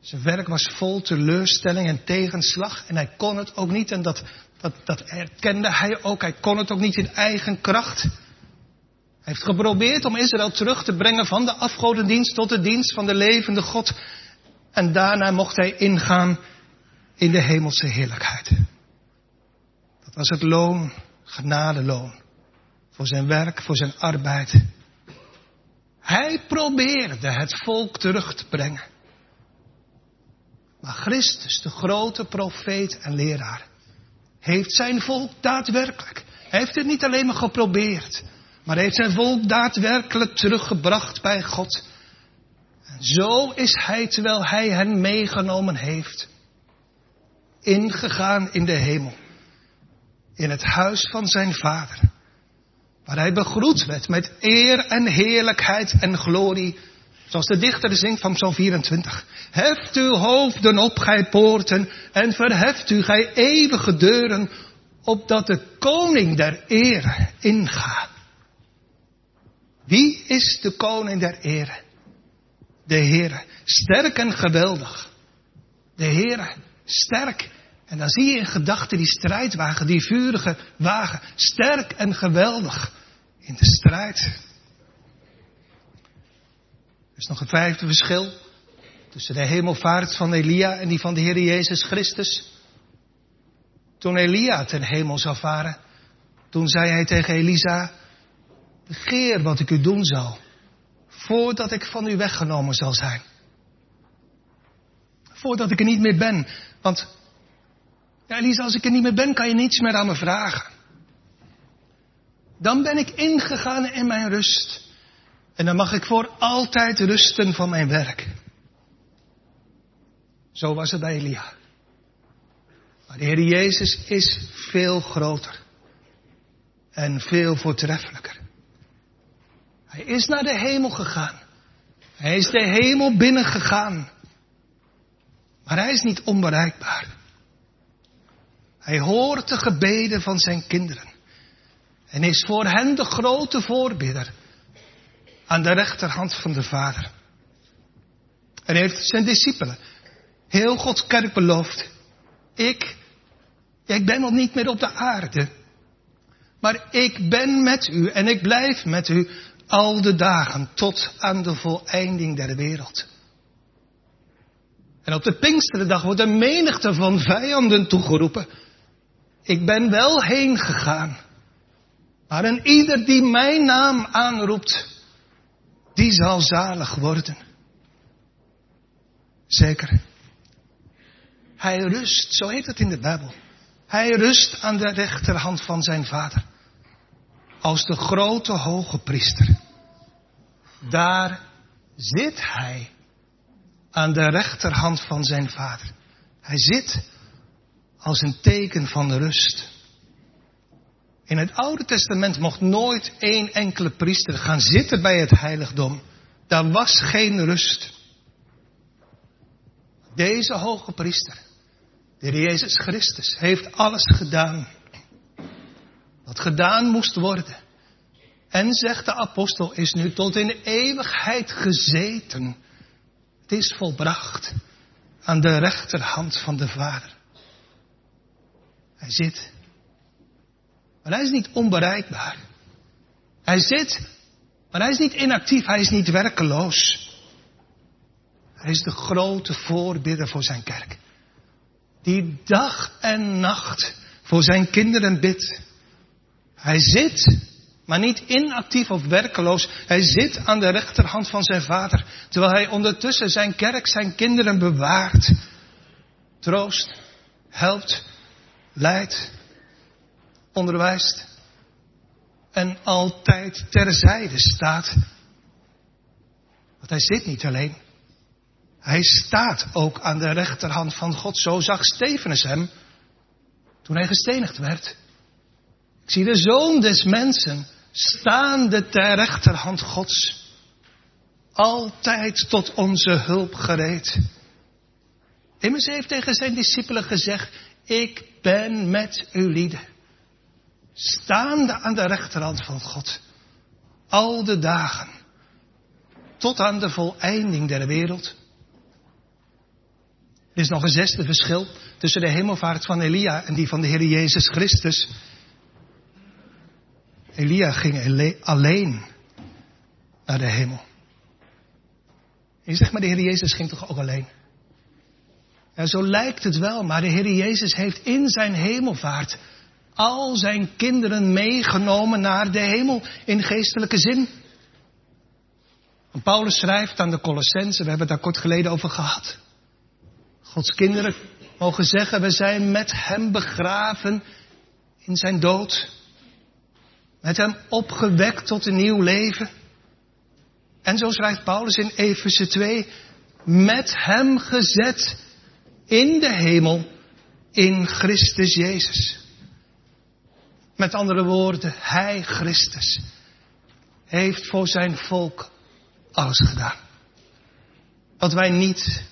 Zijn werk was vol teleurstelling en tegenslag. En hij kon het ook niet. En dat, dat, dat erkende hij ook. Hij kon het ook niet in eigen kracht. Hij heeft geprobeerd om Israël terug te brengen van de afgodendienst tot de dienst van de levende God. En daarna mocht hij ingaan in de hemelse heerlijkheid. Dat was het loon, genadeloon. Voor zijn werk, voor zijn arbeid. Hij probeerde het volk terug te brengen. Maar Christus, de grote profeet en leraar, heeft zijn volk daadwerkelijk, hij heeft het niet alleen maar geprobeerd, maar heeft zijn volk daadwerkelijk teruggebracht bij God. Zo is hij, terwijl hij hen meegenomen heeft, ingegaan in de hemel, in het huis van zijn vader, Waar hij begroet werd met eer en heerlijkheid en glorie. Zoals de dichter zingt van Psalm 24. Heft uw hoofden op, gij poorten, en verheft u, gij eeuwige deuren, opdat de koning der ere inga. Wie is de koning der ere? De Heere, sterk en geweldig. De Heere, sterk. En dan zie je in gedachten die strijdwagen, die vurige wagen, sterk en geweldig in de strijd. Is nog een vijfde verschil tussen de hemelvaart van Elia en die van de Heer Jezus Christus. Toen Elia ten hemel zou varen, toen zei hij tegen Elisa, begeer wat ik u doen zal, voordat ik van u weggenomen zal zijn. Voordat ik er niet meer ben. Want, Elisa, als ik er niet meer ben, kan je niets meer aan me vragen. Dan ben ik ingegaan in mijn rust. En dan mag ik voor altijd rusten van mijn werk. Zo was het bij Elia. Maar de Heer Jezus is veel groter. En veel voortreffelijker. Hij is naar de hemel gegaan. Hij is de hemel binnengegaan. Maar hij is niet onbereikbaar. Hij hoort de gebeden van zijn kinderen. En is voor hen de grote voorbidder. Aan de rechterhand van de Vader. En heeft zijn discipelen heel Gods kerk beloofd. Ik, ik ben nog niet meer op de aarde. Maar ik ben met u en ik blijf met u al de dagen tot aan de voleinding der wereld. En op de Pinksterdag wordt een menigte van vijanden toegeroepen. Ik ben wel heen gegaan. Maar een ieder die mijn naam aanroept, die zal zalig worden. Zeker. Hij rust, zo heet het in de Bijbel. Hij rust aan de rechterhand van zijn vader als de grote hoge priester. Daar zit hij aan de rechterhand van zijn vader. Hij zit als een teken van rust. In het Oude Testament mocht nooit één enkele priester gaan zitten bij het heiligdom. Daar was geen rust. Deze hoge priester, de Jezus Christus, heeft alles gedaan wat gedaan moest worden. En zegt de apostel, is nu tot in eeuwigheid gezeten. Het is volbracht aan de rechterhand van de Vader. Hij zit. Maar hij is niet onbereikbaar. Hij zit, maar hij is niet inactief, hij is niet werkeloos. Hij is de grote voorbidder voor zijn kerk. Die dag en nacht voor zijn kinderen bidt. Hij zit, maar niet inactief of werkeloos. Hij zit aan de rechterhand van zijn vader, terwijl hij ondertussen zijn kerk, zijn kinderen bewaart. Troost, helpt, leidt, onderwijst en altijd terzijde staat. Want hij zit niet alleen. Hij staat ook aan de rechterhand van God. Zo zag Stefanus hem toen hij gestenigd werd. Ik zie de zoon des mensen staande ter rechterhand Gods. Altijd tot onze hulp gereed. Immers heeft tegen zijn discipelen gezegd, ik ben met u lieden. Staande aan de rechterhand van God. Al de dagen. Tot aan de voleinding der wereld. Er is nog een zesde verschil tussen de hemelvaart van Elia en die van de Heer Jezus Christus. Elia ging alleen naar de hemel. En je zegt, maar de Heer Jezus ging toch ook alleen? Ja, zo lijkt het wel, maar de Heer Jezus heeft in zijn hemelvaart al zijn kinderen meegenomen naar de hemel in geestelijke zin. Paulus schrijft aan de Colossense, we hebben het daar kort geleden over gehad. Gods kinderen mogen zeggen, we zijn met hem begraven in zijn dood. Met hem opgewekt tot een nieuw leven. En zo schrijft Paulus in Efeze 2, met hem gezet in de hemel in Christus Jezus. Met andere woorden, Hij, Christus, heeft voor zijn volk alles gedaan. Wat wij niet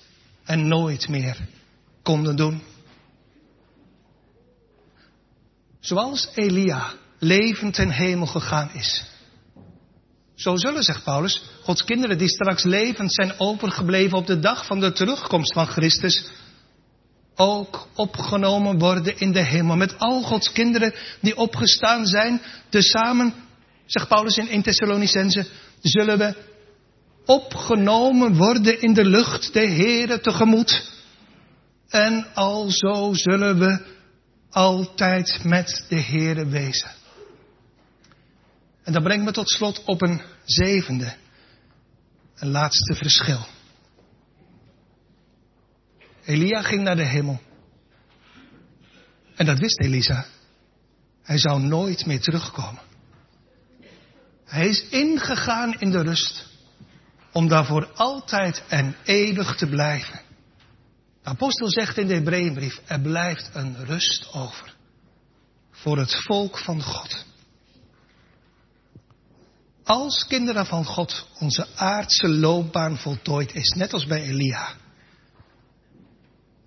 en nooit meer konden doen. Zoals Elia levend ten hemel gegaan is. Zo zullen, zegt Paulus, Gods kinderen die straks levend zijn overgebleven op de dag van de terugkomst van Christus, ook opgenomen worden in de hemel. Met al Gods kinderen die opgestaan zijn, tezamen, zegt Paulus in 1 Thessalonicense, zullen we opgenomen worden in de lucht, de Heere tegemoet. En alzo zullen we altijd met de Heere wezen. En dat brengt me tot slot op een zevende, een laatste verschil. Elia ging naar de hemel. En dat wist Elisa. Hij zou nooit meer terugkomen. Hij is ingegaan in de rust om daar voor altijd en eeuwig te blijven. De apostel zegt in de Hebreeënbrief, er blijft een rust over voor het volk van God. Als kinderen van God onze aardse loopbaan voltooid is, net als bij Elia,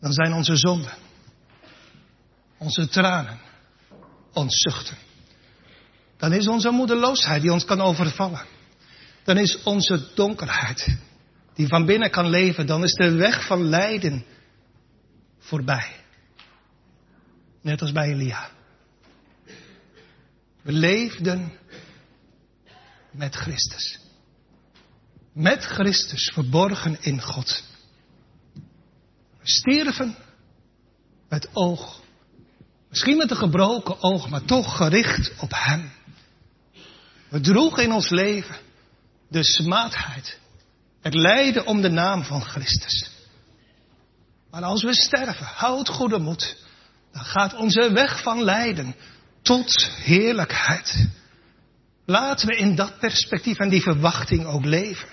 dan zijn onze zonden, onze tranen, ons zuchten. Dan is onze moedeloosheid die ons kan overvallen. Dan is onze donkerheid die van binnen kan leven. Dan is de weg van lijden voorbij. Net als bij Elia. We leefden met Christus. Met Christus verborgen in God. We stierven met oog. Misschien met een gebroken oog, maar toch gericht op Hem. We droegen in ons leven de smaadheid. Het lijden om de naam van Christus. Maar als we sterven, houd goede moed. Dan gaat onze weg van lijden tot heerlijkheid. Laten we in dat perspectief en die verwachting ook leven.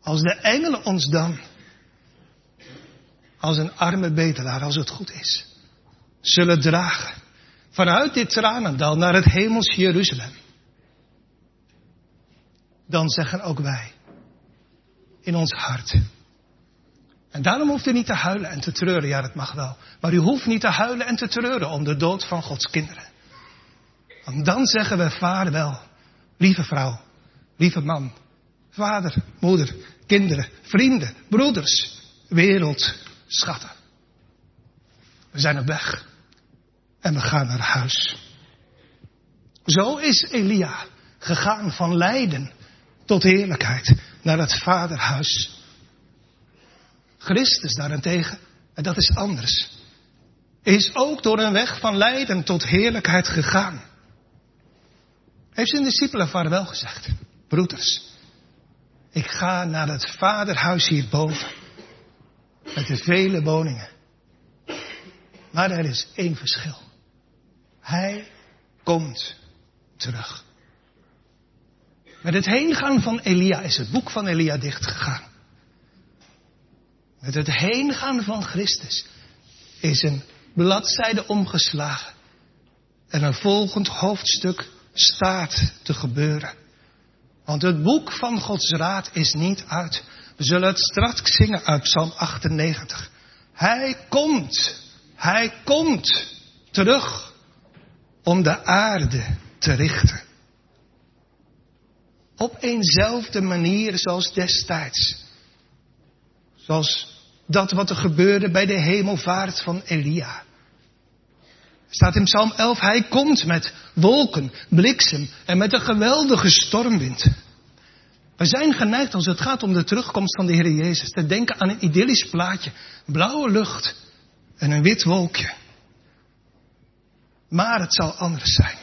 Als de engelen ons dan, als een arme bedelaar, als het goed is, zullen dragen vanuit dit tranendal naar het hemels Jeruzalem. Dan zeggen ook wij in ons hart. En daarom hoeft u niet te huilen en te treuren. Ja, dat mag wel. Maar u hoeft niet te huilen en te treuren om de dood van Gods kinderen. Want dan zeggen we vaarwel, lieve vrouw, lieve man, vader, moeder, kinderen, vrienden, broeders, wereld, schatten. We zijn op weg en we gaan naar huis. Zo is Elia gegaan van lijden tot heerlijkheid naar het vaderhuis. Christus daarentegen, en dat is anders, is ook door een weg van lijden tot heerlijkheid gegaan. Heeft zijn discipelen vaarwel gezegd. Broeders, ik ga naar het vaderhuis hierboven. Met de vele woningen. Maar er is één verschil. Hij komt terug. Met het heengaan van Elia is het boek van Elia dichtgegaan. Met het heengaan van Christus is een bladzijde omgeslagen. En een volgend hoofdstuk staat te gebeuren. Want het boek van Gods raad is niet uit. We zullen het straks zingen uit Psalm 98. Hij komt, hij komt terug om de aarde te richten. Op eenzelfde manier zoals destijds. Zoals dat wat er gebeurde bij de hemelvaart van Elia. Staat in Psalm 11, hij komt met wolken, bliksem en met een geweldige stormwind. We zijn geneigd als het gaat om de terugkomst van de Heer Jezus te denken aan een idyllisch plaatje. Blauwe lucht en een wit wolkje. Maar het zal anders zijn.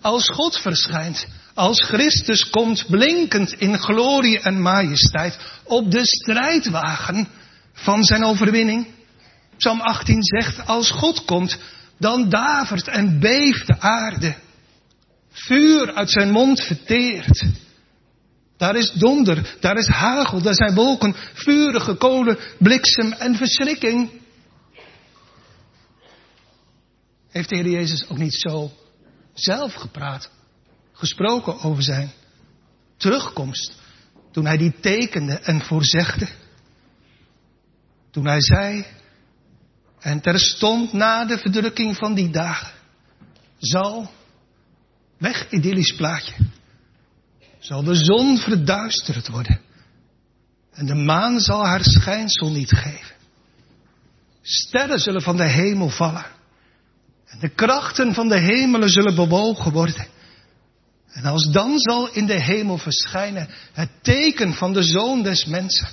Als God verschijnt, als Christus komt blinkend in glorie en majesteit op de strijdwagen van zijn overwinning, Psalm 18 zegt, als God komt, dan davert en beeft de aarde. Vuur uit zijn mond verteert. Daar is donder, daar is hagel, daar zijn wolken, vurige kolen, bliksem en verschrikking. Heeft de Heer Jezus ook niet zo zelf gepraat, gesproken over zijn terugkomst? Toen hij die tekende en voorzegde. Toen hij zei, en terstond na de verdrukking van die dagen, zal, weg idyllisch plaatje, zal de zon verduisterd worden. En de maan zal haar schijnsel niet geven. Sterren zullen van de hemel vallen. En de krachten van de hemelen zullen bewogen worden. En als dan zal in de hemel verschijnen het teken van de zoon des mensen.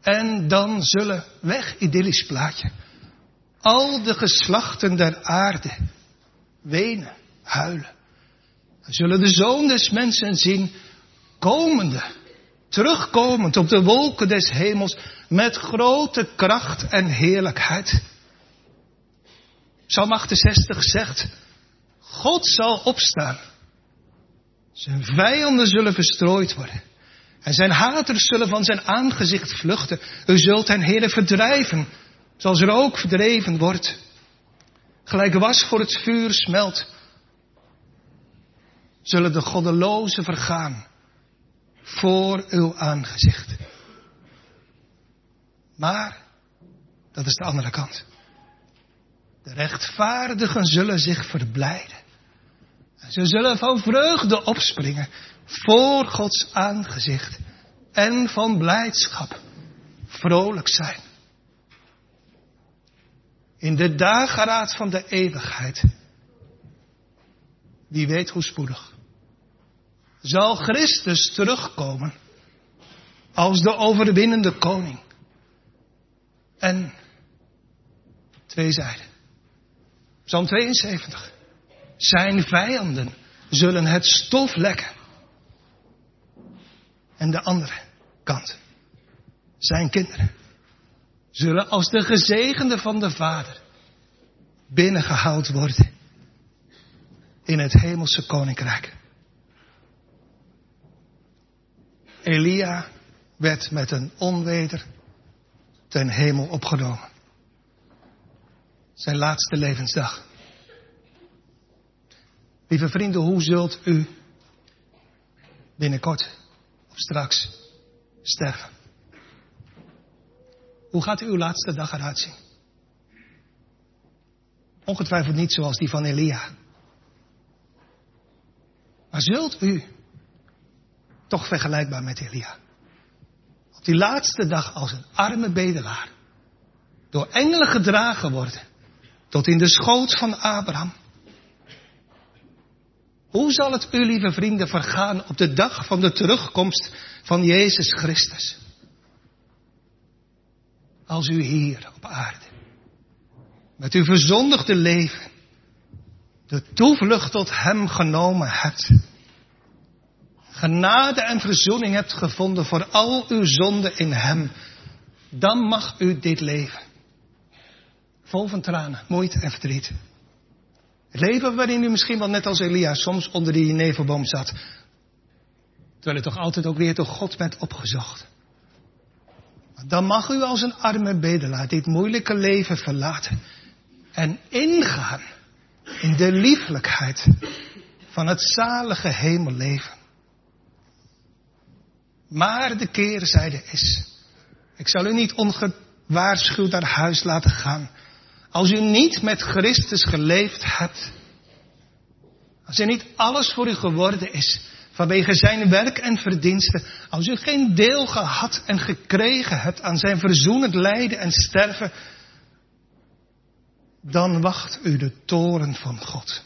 En dan zullen, weg idyllisch plaatje, al de geslachten der aarde wenen, huilen. Zullen de zoon des mensen zien, komende, terugkomend op de wolken des hemels, met grote kracht en heerlijkheid. Psalm 68 zegt, God zal opstaan. Zijn vijanden zullen verstrooid worden. En zijn haters zullen van zijn aangezicht vluchten. U zult hen heren verdrijven, zoals er ook verdreven wordt. Gelijk was voor het vuur smelt, zullen de goddelozen vergaan voor uw aangezicht. Maar, dat is de andere kant. De rechtvaardigen zullen zich verblijden. En ze zullen van vreugde opspringen voor Gods aangezicht en van blijdschap vrolijk zijn. In de dageraad van de eeuwigheid, wie weet hoe spoedig, zal Christus terugkomen als de overwinnende koning. En twee zijden. Psalm 72. Zijn vijanden zullen het stof lekken. En de andere kant. Zijn kinderen zullen als de gezegende van de Vader binnengehaald worden in het hemelse koninkrijk. Elia werd met een onweder ten hemel opgenomen. Zijn laatste levensdag. Lieve vrienden, hoe zult u binnenkort of straks sterven? Hoe gaat uw laatste dag eruit zien? Ongetwijfeld niet zoals die van Elia. Maar zult u, toch vergelijkbaar met Elia, op die laatste dag als een arme bedelaar, door engelen gedragen worden, tot in de schoot van Abraham? Hoe zal het u, lieve vrienden, vergaan op de dag van de terugkomst van Jezus Christus? Als u hier op aarde, met uw verzondigde leven, de toevlucht tot Hem genomen hebt, genade en verzoening hebt gevonden voor al uw zonden in Hem, dan mag u dit leven. Vol van tranen, moeite en verdriet. Het leven waarin u misschien wel net als Elia soms onder die nevelboom zat. Terwijl u toch altijd ook weer door God bent opgezocht. Dan mag u als een arme bedelaar dit moeilijke leven verlaten. En ingaan in de lieflijkheid van het zalige hemelleven. Maar de keerzijde is, ik zal u niet ongewaarschuwd naar huis laten gaan. Als u niet met Christus geleefd hebt. Als er niet alles voor u geworden is vanwege zijn werk en verdiensten. Als u geen deel gehad en gekregen hebt aan zijn verzoenend lijden en sterven. Dan wacht u de toren van God.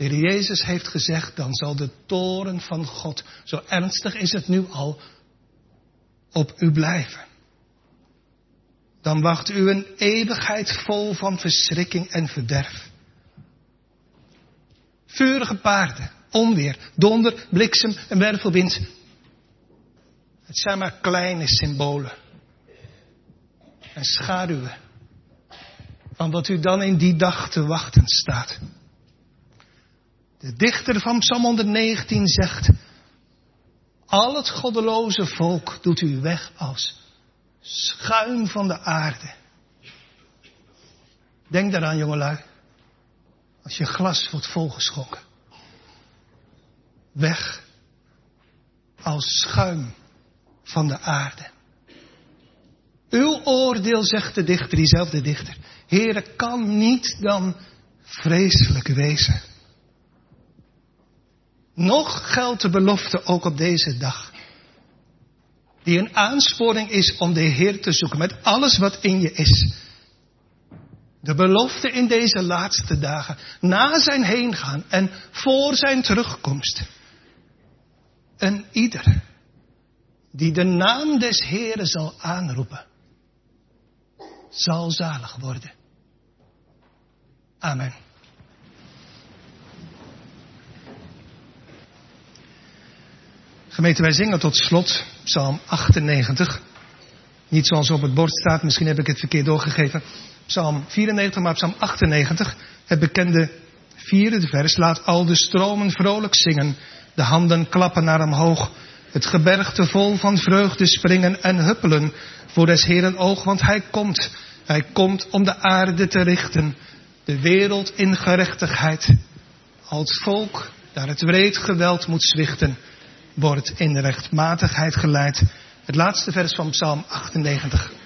De Heer Jezus heeft gezegd, dan zal de toren van God, zo ernstig is het nu al, op u blijven. Dan wacht u een eeuwigheid vol van verschrikking en verderf. Vurige paarden, onweer, donder, bliksem en wervelwind. Het zijn maar kleine symbolen en schaduwen van wat u dan in die dag te wachten staat. De dichter van Psalm 119 zegt, al het goddeloze volk doet u weg als schuim van de aarde. Denk daaraan, jongelui. Als je glas wordt volgeschonken. Weg als schuim van de aarde. Uw oordeel, zegt de dichter, diezelfde dichter. Heere, kan niet dan vreselijk wezen. Nog geldt de belofte ook op deze dag. Die een aansporing is om de Heer te zoeken met alles wat in je is. De belofte in deze laatste dagen, na zijn heengaan en voor zijn terugkomst. En ieder die de naam des Heeren zal aanroepen, zal zalig worden. Amen. Gemeente, wij zingen tot slot Psalm 98. Niet zoals op het bord staat, misschien heb ik het verkeerd doorgegeven. Psalm 94, maar Psalm 98. Het bekende vierde vers. Laat al de stromen vrolijk zingen. De handen klappen naar omhoog. Het gebergte vol van vreugde springen en huppelen voor des Heeren oog, want hij komt. Hij komt om de aarde te richten. De wereld in gerechtigheid. Als volk, daar het wreed geweld moet zwichten wordt in de rechtmatigheid geleid. Het laatste vers van Psalm 98.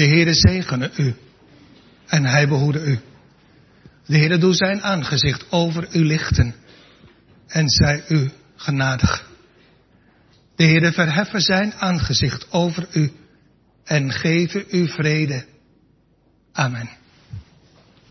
De Heere zegene u en hij behoede u. De Heere doet zijn aangezicht over u lichten en zij u genadig. De Heere verheffen zijn aangezicht over u en geven u vrede. Amen.